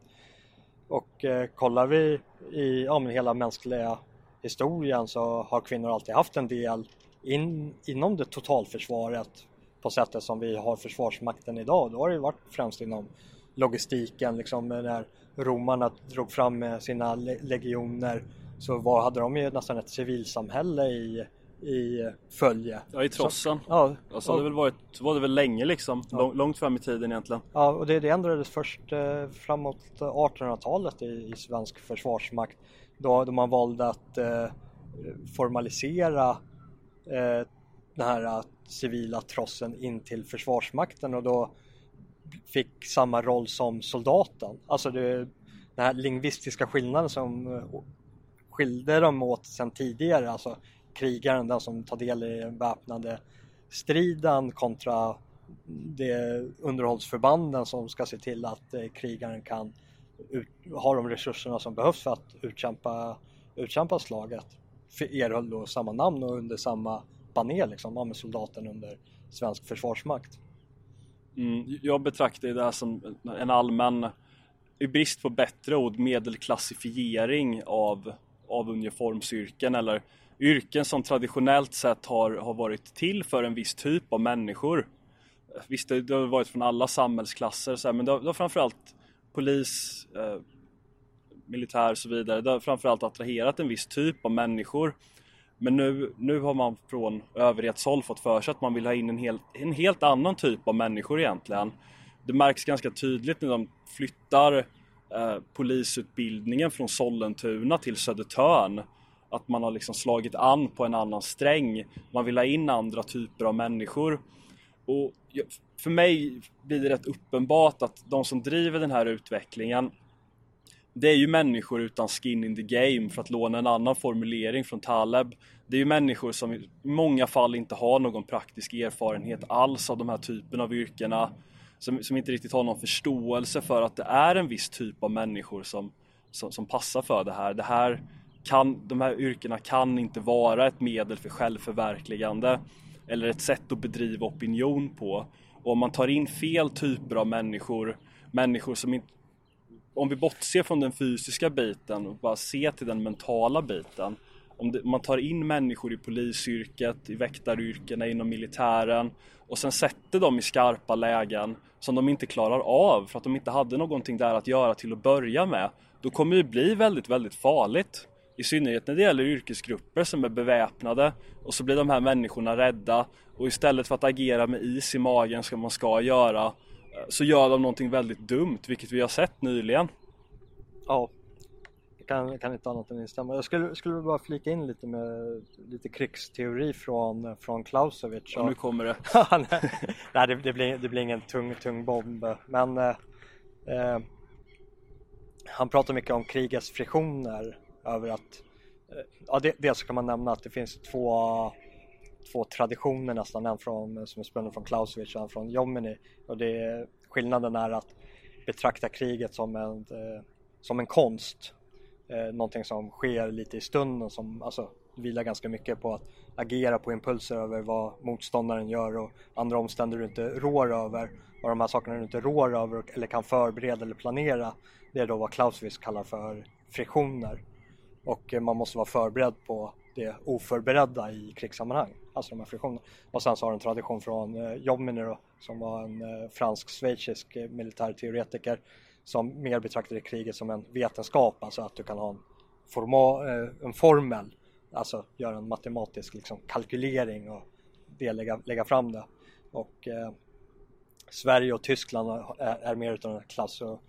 Och eh, kollar vi i ja, men hela mänskliga historien så har kvinnor alltid haft en del in, inom det totalförsvaret på sättet som vi har Försvarsmakten idag. Då har det varit främst inom logistiken, liksom när romarna drog fram sina legioner så var, hade de ju nästan ett civilsamhälle i, i följe. Ja, i trossen. Så, ja, alltså, och, det väl varit, var det väl länge liksom, ja. långt fram i tiden egentligen. Ja, och det, det ändrades först eh, framåt 1800-talet i, i, svensk försvarsmakt då, då man valde att eh, formalisera eh, den här eh, civila trossen in till försvarsmakten och då fick samma roll som soldaten. Alltså det, den här lingvistiska skillnaden som eh, skilde dem åt sedan tidigare, alltså krigaren, den som tar del i den väpnade striden kontra de underhållsförbanden som ska se till att eh, krigaren kan ut, ha de resurserna som behövs för att utkämpa, utkämpa slaget. Erhöll då samma namn och under samma baner liksom, med soldaten under svensk försvarsmakt. Mm, jag betraktar det här som en allmän, i brist på bättre ord, medelklassifiering av, av uniformsyrken eller yrken som traditionellt sett har, har varit till för en viss typ av människor. Visst, det, det har varit från alla samhällsklasser så här, men det har, det har framförallt polis, eh, militär och så vidare, det har framförallt attraherat en viss typ av människor. Men nu, nu har man från överhetshåll fått för sig att man vill ha in en, hel, en helt annan typ av människor egentligen. Det märks ganska tydligt när de flyttar eh, polisutbildningen från Sollentuna till Södertörn att man har liksom slagit an på en annan sträng. Man vill ha in andra typer av människor. Och för mig blir det rätt uppenbart att de som driver den här utvecklingen det är ju människor utan skin in the game för att låna en annan formulering från Taleb. Det är ju människor som i många fall inte har någon praktisk erfarenhet alls av de här typen av yrkena. Som, som inte riktigt har någon förståelse för att det är en viss typ av människor som, som, som passar för det här. Det här kan, de här yrkena kan inte vara ett medel för självförverkligande eller ett sätt att bedriva opinion på. Och om man tar in fel typer av människor, människor som inte om vi bortser från den fysiska biten och bara ser till den mentala biten. Om, det, man tar in människor i polisyrket, i väktaryrkena, inom militären och sen sätter dem i skarpa lägen som de inte klarar av för att de inte hade någonting där att göra till att börja med. Då kommer det bli väldigt, väldigt farligt I synnerhet när det gäller yrkesgrupper som är beväpnade och så blir de här människorna rädda och istället för att agera med is i magen som man ska göra eh, så gör de någonting väldigt dumt, vilket vi har sett nyligen. Ja, kan, kan inte annat än instämma. Jag skulle, skulle bara flika in lite med lite krigsteori från, från Clausewitz. Och nu kommer det. Nej, det, det, blir, det blir ingen tung, tung bomb. Men eh, eh, han pratar mycket om krigets friktioner över att eh, Ja, det, dels kan man nämna att det finns två, två traditioner nästan, en från, som är spunnen från Clausewitz och en från Jomini. Och det, skillnaden är att betrakta kriget som en, eh, som en konst. Eh, någonting som sker lite i stunden som alltså, vilar ganska mycket på att agera på impulser över vad motståndaren gör och andra omständigheter du inte rår över. Och de här sakerna du inte rår över eller kan förbereda eller planera det är då vad Clausewitz kallar för friktioner. Och eh, man måste vara förberedd på det oförberedda i krigssammanhang, alltså de här friktionerna. Och sen så har du en tradition från eh, Jomini då, som var en eh, fransk-schweizisk eh, militärteoretiker som mer betraktade kriget som en vetenskap, alltså att du kan ha en, forma, eh, en formel, alltså göra en matematisk liksom, kalkylering och det lägga, lägga fram det. Och eh, Sverige och Tyskland är, är mer utav den klass och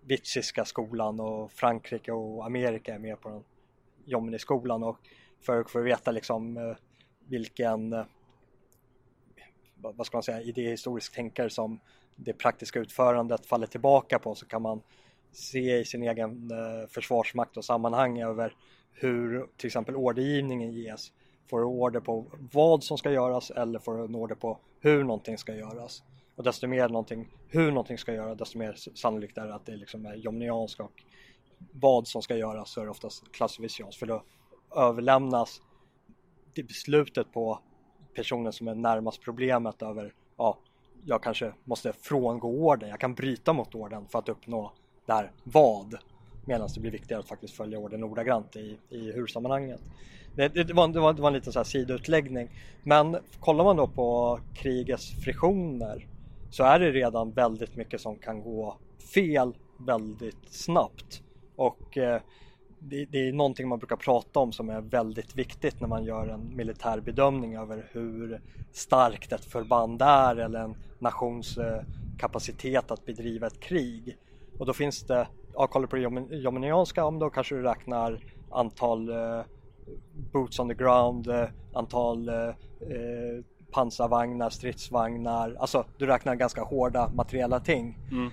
vitziska skolan och Frankrike och Amerika är mer på den Jomini-skolan och för, för att veta liksom eh, vilken eh, vad ska man säga, idéhistorisk tänkare som det praktiska utförandet faller tillbaka på så kan man se i sin egen eh, försvarsmakt och sammanhang över hur till exempel ordergivningen ges. Får du order på vad som ska göras eller får du en order på hur någonting ska göras. Och desto mer någonting, hur någonting ska göras, desto mer sannolikt är det att det liksom är jomniansk och vad som ska göras så är det oftast klassificians för då överlämnas beslutet på personen som är närmast problemet över, ja, jag kanske måste frångå orden, jag kan bryta mot orden för att uppnå det här vad. Medan det blir viktigare att faktiskt följa orden ordagrant i, i hur-sammanhanget. Det, det, var, det, var, det var en liten så här sidoutläggning. Men kollar man då på krigets friktioner så är det redan väldigt mycket som kan gå fel väldigt snabbt. Och eh, det, det, är någonting man brukar prata om som är väldigt viktigt när man gör en militär bedömning över hur starkt ett förband är eller en nations eh, kapacitet att bedriva ett krig. Och då finns det, ja kollar på det jominianska, om då kanske du räknar antal eh, boots on the ground, eh, antal eh, eh, pansarvagnar, stridsvagnar, alltså du räknar ganska hårda materiella ting. Mm.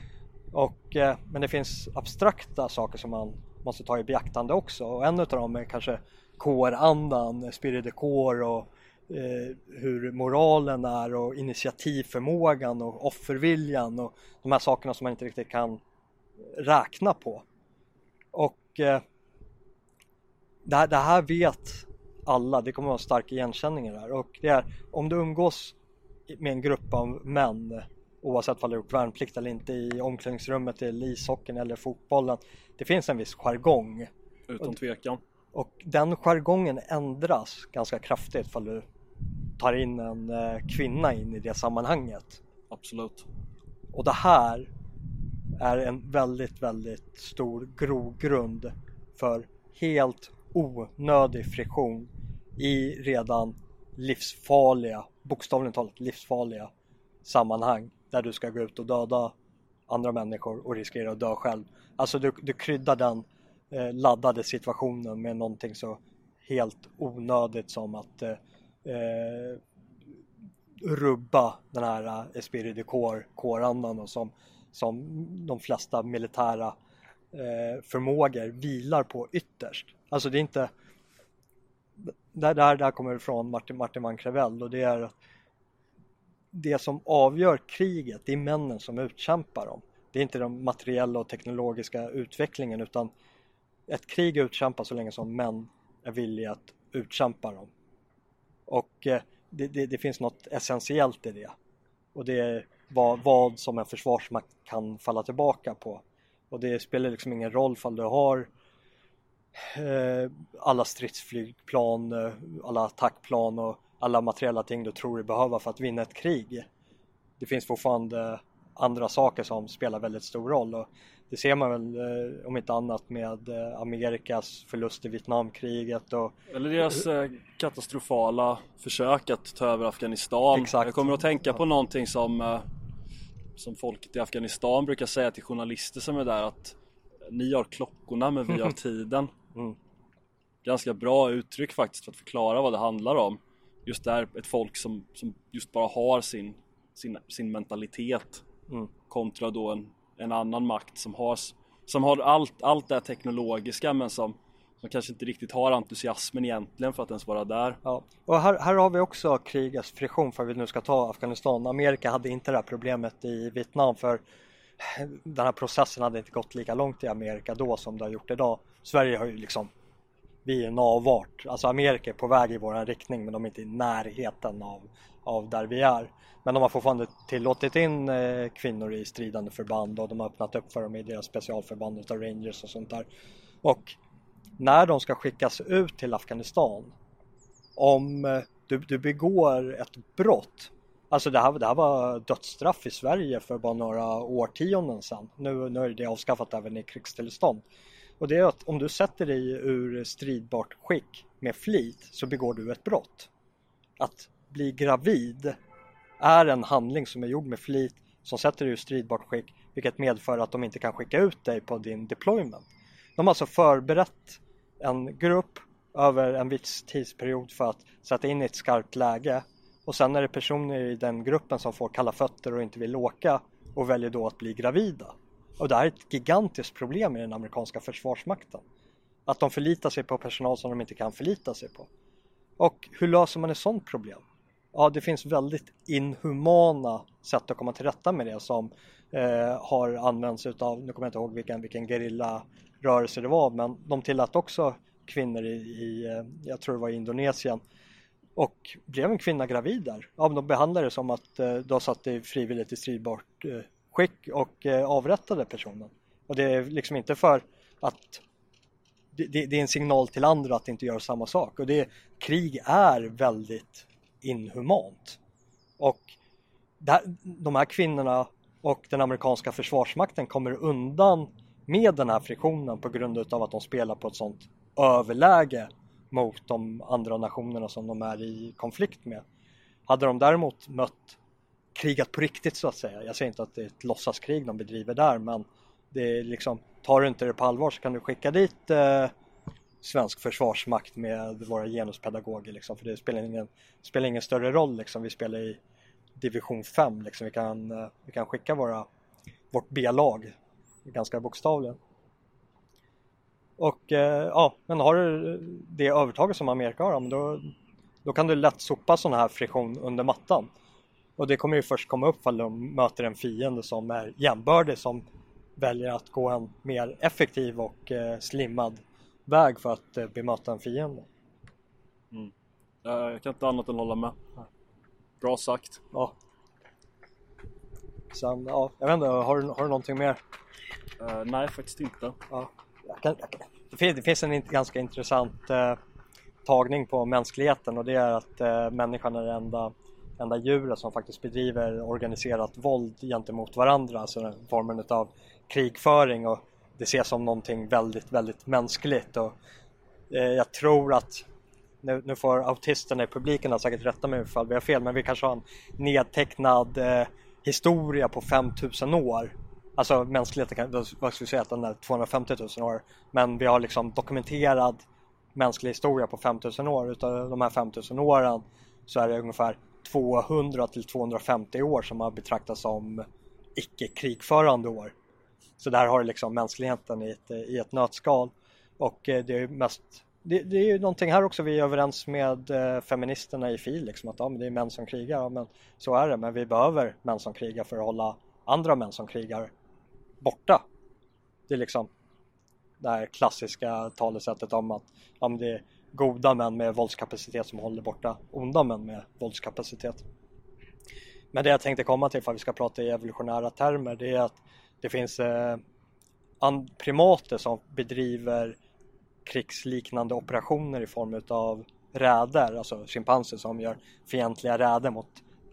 Och, men det finns abstrakta saker som man måste ta i beaktande också. Och en av dem är kanske kårandan, spirit de kår och eh, hur moralen är och initiativförmågan och offerviljan och de här sakerna som man inte riktigt kan räkna på. Och eh, det, här, det här vet alla, det kommer att vara stark igenkänning där och det är om du umgås med en grupp av män oavsett om du har gjort värnplikt eller inte i omklädningsrummet till ishockeyn eller fotbollen. Det finns en viss jargong. Utan tvekan. Och den jargongen ändras ganska kraftigt ifall du tar in en eh, kvinna in i det sammanhanget. Absolut. Och det här är en väldigt, väldigt stor grogrund för helt onödig friktion i redan livsfarliga, bokstavligt talat livsfarliga sammanhang där du ska gå ut och döda andra människor och riskera att dö själv. Alltså du, du kryddar den eh, laddade situationen med någonting så helt onödigt som att eh, eh rubba den här eh, esprit de corps, kårandan och som, som de flesta militära eh, förmågor vilar på ytterst. Alltså det är inte det här, det här kommer från Martin, Martin Van Crevell och det är det som avgör kriget, det är männen som utkämpar dem. Det är inte den materiella och teknologiska utvecklingen utan ett krig utkämpas så länge som män är villiga att utkämpa dem. Och eh, det, det, det, finns något essentiellt i det. Och det är vad, vad som en försvarsmakt kan falla tillbaka på. Och det spelar liksom ingen roll om du har eh, alla stridsflygplan, eh, alla attackplan och alla materiella ting du tror dig behöva för att vinna ett krig. Det finns fortfarande andra saker som spelar väldigt stor roll och det ser man väl eh, om inte annat med eh, Amerikas förlust i Vietnamkriget och Eller deras eh, katastrofala försök att ta över Afghanistan. Exakt. Jag kommer att tänka på någonting som, som folket i Afghanistan brukar säga till journalister som är där att ni har klockorna men vi har tiden. Mm. Ganska bra uttryck faktiskt för att förklara vad det handlar om. Just där ett folk som, som just bara har sin, sin, sin mentalitet Mm. kontra då en, en annan makt som har, som har allt, allt det här teknologiska men som, som kanske inte riktigt har entusiasmen egentligen för att ens vara där. Ja, och här, här har vi också krigets friktion för att vi nu ska ta Afghanistan. Amerika hade inte det här problemet i Vietnam för den här processen hade inte gått lika långt i Amerika då som det har gjort idag. Sverige har ju liksom, vi är en avart. Alltså Amerika är på väg i våran riktning men de är inte i närheten av, av där vi är. Men de har fortfarande tillåtit in eh, kvinnor i stridande förband och de har öppnat upp för dem i deras specialförband utav Rangers och sånt där. Och när de ska skickas ut till Afghanistan om eh, du, du begår ett brott. Alltså det här, det här var dödsstraff i Sverige för bara några årtionden sedan. Nu, nu är det avskaffat även i krigstillstånd. Och det är att om du sätter dig ur stridbart skick med flit så begår du ett brott. Att bli gravid är en handling som är gjord med flit som sätter dig ur stridbart skick vilket medför att de inte kan skicka ut dig på din deployment. De har alltså förberett en grupp över en viss tidsperiod för att sätta in i ett skarpt läge och sen är det personer i den gruppen som får kalla fötter och inte vill åka och väljer då att bli gravida. Och det här är ett gigantiskt problem i den amerikanska försvarsmakten. Att de förlitar sig på personal som de inte kan förlita sig på. Och hur löser man ett sådant problem? Ja, det finns väldigt inhumana sätt att komma till rätta med det som eh, har använts utav, nu kommer jag inte ihåg vilken, vilken gerillarörelse det var, men de tillät också kvinnor i, i eh, jag tror det var i Indonesien och blev en kvinna gravid där. Ja, men de behandlade det som att eh, de satt i frivilligt i stridbart eh, skick och eh, avrättade personen. Och det är liksom inte för att det, det, det är en signal till andra att inte göra samma sak. Och det, krig är väldigt inhumant. Och där, de här kvinnorna och den amerikanska försvarsmakten kommer undan med den här friktionen på grund av att de spelar på ett sånt överläge mot de andra nationerna som de är i konflikt med. Hade de däremot mött krigat på riktigt så att säga. Jag säger inte att det är ett låtsaskrig de bedriver där men det är liksom, tar du inte det på allvar så kan du skicka dit eh, svensk försvarsmakt med våra genuspedagoger liksom, för det spelar ingen, spelar ingen större roll liksom. Vi spelar i division 5 liksom. Vi kan, eh, vi kan skicka våra, vårt B-lag ganska bokstavligen. Och eh, ja, men har du det övertaget som Amerika har, då, då kan du lätt sopa sån här friktion under mattan. Och det kommer ju först komma upp om de möter en fiende som är jämbördig som väljer att gå en mer effektiv och eh, slimmad väg för att eh, bemöta en fiende. Jag, jag kan inte annat än hålla med. Bra sagt. Ja. Sen, ja, jag vet inte, har du, har du någonting mer? Eh, nej, faktiskt inte. Ja, jag kan, jag kan. Det, finns, det finns en ganska intressant eh, tagning på mänskligheten och det är att eh, människan är det enda, enda djuret som faktiskt bedriver organiserat våld gentemot varandra, alltså den formen av krigföring och det ses som någonting väldigt, väldigt mänskligt och eh, jag tror att nu, nu får autisterna i publiken säkert rätta mig ifall vi har fel, men vi kanske har en nedtecknad eh, historia på 5000 år. Alltså mänskligheten, kan, vad ska vi säga, att den är 250 000 år. Men vi har liksom dokumenterad mänsklig historia på 5000 år. Utav de här 5000 åren så är det ungefär 200 till 250 år som har betraktats som icke krigförande år. Så där har du liksom mänskligheten i ett, i ett nötskal. Och eh, det är ju mest det, det är ju någonting här också vi är överens med eh, feministerna i FIL liksom att ja, men det är män som krigar, ja, men så är det men vi behöver män som krigar för att hålla andra män som krigar borta. Det är liksom det här klassiska talesättet om att ja, men det är goda män med våldskapacitet som håller borta onda män med våldskapacitet. Men det jag tänkte komma till för att vi ska prata i evolutionära termer det är att det finns eh, primater som bedriver krigsliknande operationer i form av räder, alltså schimpanser som gör fientliga räder mot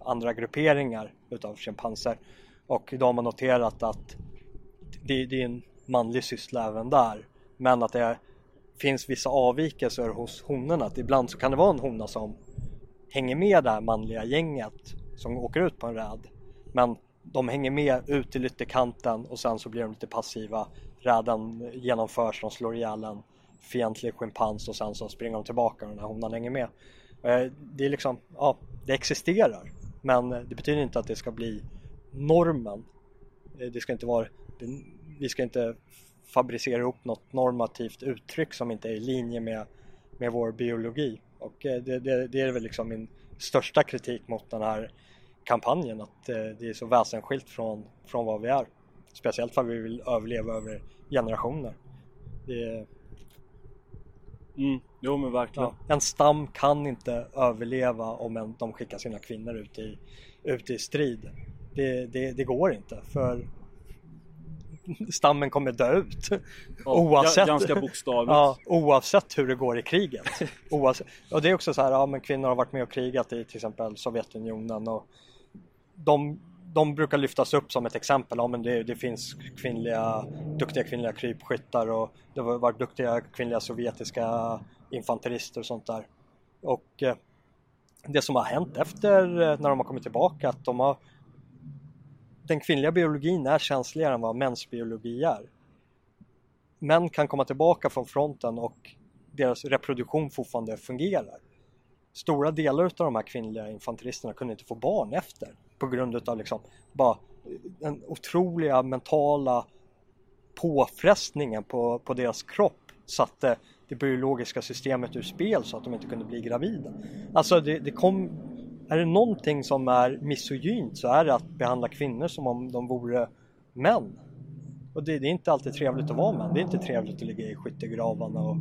andra grupperingar utav schimpanser. Och då har man noterat att det, det är en manlig syssla även där. Men att det finns vissa avvikelser hos honorna. Att ibland så kan det vara en hona som hänger med det här manliga gänget som åker ut på en räd. Men de hänger med ut till ytterkanten och sen så blir de lite passiva. Räden genomförs, de slår ihjäl en fientlig schimpans och sen så springer de tillbaka och den här honan hänger med. Eh, det är liksom, ja, det existerar. Men det betyder inte att det ska bli normen. Eh, det ska inte vara, vi ska inte fabricera ihop något normativt uttryck som inte är i linje med, med vår biologi. Och eh, det, det, det är väl liksom min största kritik mot den här kampanjen att eh, det är så väsensskilt från, från vad vi är. Speciellt för att vi vill överleva över generationer. Det, Mm. Jo men verkligen. ja, en stam kan inte överleva om en, de skickar sina kvinnor ut i, ut i strid. Det, det, det går inte för stammen kommer dö ut. Ja, oavsett, ga- Ganska bokstavligt. ja, oavsett hur det går i kriget. Oavsett, och det är också så här, ja men kvinnor har varit med och krigat i till exempel Sovjetunionen och de, de brukar lyftas upp som ett exempel. Ja, men det, det finns kvinnliga, duktiga kvinnliga krypskyttar och det har varit duktiga kvinnliga sovjetiska infanterister och sånt där. Och eh, det som har hänt efter eh, när de har kommit tillbaka att de har den kvinnliga biologin är känsligare än vad mäns biologi är. Män kan komma tillbaka från fronten och deras reproduktion fortfarande fungerar. Stora delar av de här kvinnliga infanteristerna kunde inte få barn efter på grund av liksom bara den otroliga mentala påfrestningen på, på deras kropp satte det biologiska systemet ur spel så att de inte kunde bli gravida. Alltså det, det kom, är det någonting som är misogynt så är det att behandla kvinnor som om de vore män. Och det, det är inte alltid trevligt att vara män. Det är inte trevligt att ligga i skyttegravarna och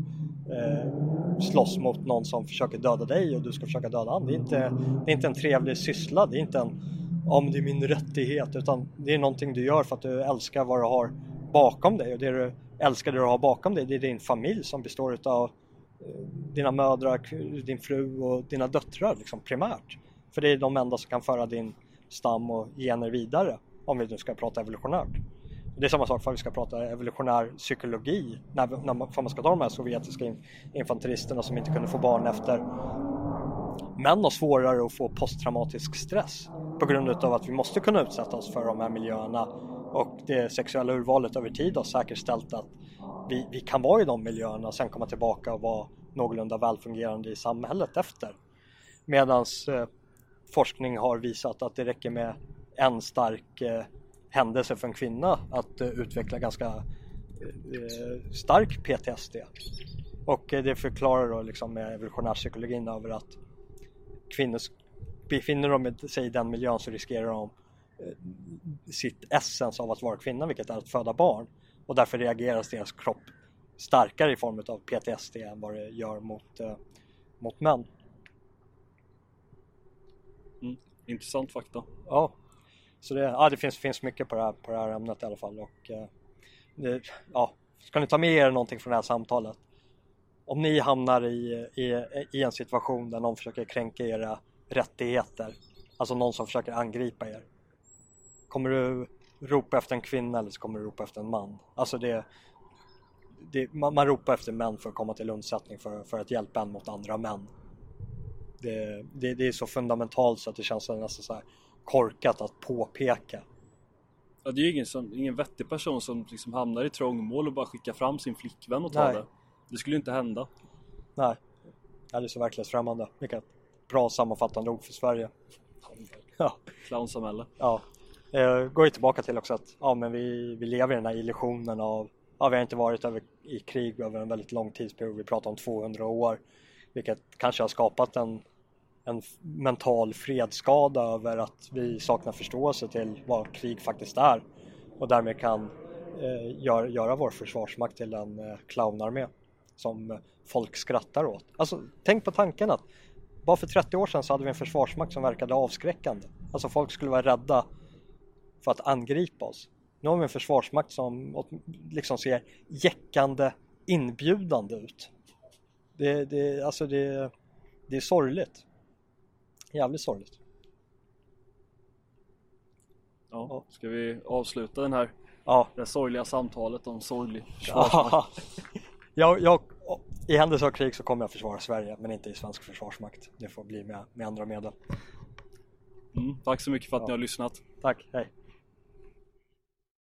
eh, slåss mot någon som försöker döda dig och du ska försöka döda han. Det är inte, det är inte en trevlig syssla. Det är inte en, ja men det är min rättighet. Utan det är någonting du gör för att du älskar vad du har bakom dig. Och det du älskar det du har bakom dig, det är din familj som består utav eh, dina mödrar, din fru och dina döttrar liksom primärt. För det är de enda som kan föra din stam och gener vidare. Om vi nu ska prata evolutionärt. Det är samma sak för att vi ska prata evolutionär psykologi. När, vi- när man, för man ska ta de här sovjetiska infanteristerna som inte kunde få barn efter. Män har svårare att få posttraumatisk stress på grund av att vi måste kunna utsätta oss för de här miljöerna och det sexuella urvalet över tid har säkerställt att vi, vi kan vara i de miljöerna och sen komma tillbaka och vara någorlunda välfungerande i samhället efter. Medan eh, forskning har visat att det räcker med en stark eh, händelse för en kvinna att eh, utveckla ganska eh, eh stark PTSD. Och eh, det förklarar då liksom med evolutionärpsykologin över att kvinnor befinner de sig i den miljön så riskerar de eh, sitt essens av att vara kvinna vilket är att föda barn och därför reagerar deras kropp starkare i form av PTSD än vad det gör mot, eh, mot män. Intressant fakta. Ja, så det, ja, det finns, finns mycket på det, här, på det här ämnet i alla fall. Och, eh, det, ja, ska ni ta med er någonting från det här samtalet? Om ni hamnar i, i, i en situation där någon försöker kränka era rättigheter, alltså någon som försöker angripa er. Kommer du ropa efter en kvinna eller så kommer du ropa efter en man? Alltså det, det man, man ropar efter män för att komma till undsättning för, för att hjälpa en mot andra män. Det, det, det är så fundamentalt så att det känns nästan så här korkat att påpeka. Ja, det är ju ingen, som, ingen vettig person som liksom hamnar i trångmål och bara skickar fram sin flickvän och tar Nej. det. Det skulle ju inte hända. Nej, det är så verklighetsfrämmande. Vilket bra sammanfattande ord för Sverige. Ja, Clownsamhälle. ja. Eh, går ju tillbaka till också att ja, men vi, vi lever i den här illusionen av ja, vi har inte varit över, i krig över en väldigt lång tidsperiod. Vi pratar om 200 år. Vilket kanske har skapat en, en mental fredsskada över att vi saknar förståelse till vad krig faktiskt är. Och därmed kan eh, gör, göra vår försvarsmakt till en eh, clownarmé som folk skrattar åt. Alltså tänk på tanken att bara för 30 år sedan så hade vi en försvarsmakt som verkade avskräckande. Alltså folk skulle vara rädda för att angripa oss. Nu har vi en försvarsmakt som liksom ser jäckande inbjudande ut. Det, det, alltså det, det är sorgligt. Jävligt sorgligt. Ja. Ska vi avsluta den här Ja, Det sorgliga samtalet om sorglig ja. försvarsmakt. jag, jag, I händelse av krig så kommer jag försvara Sverige men inte i svensk försvarsmakt. Det får bli med, med andra medel. Mm, tack så mycket för att Ja. ni har lyssnat. Tack, hej!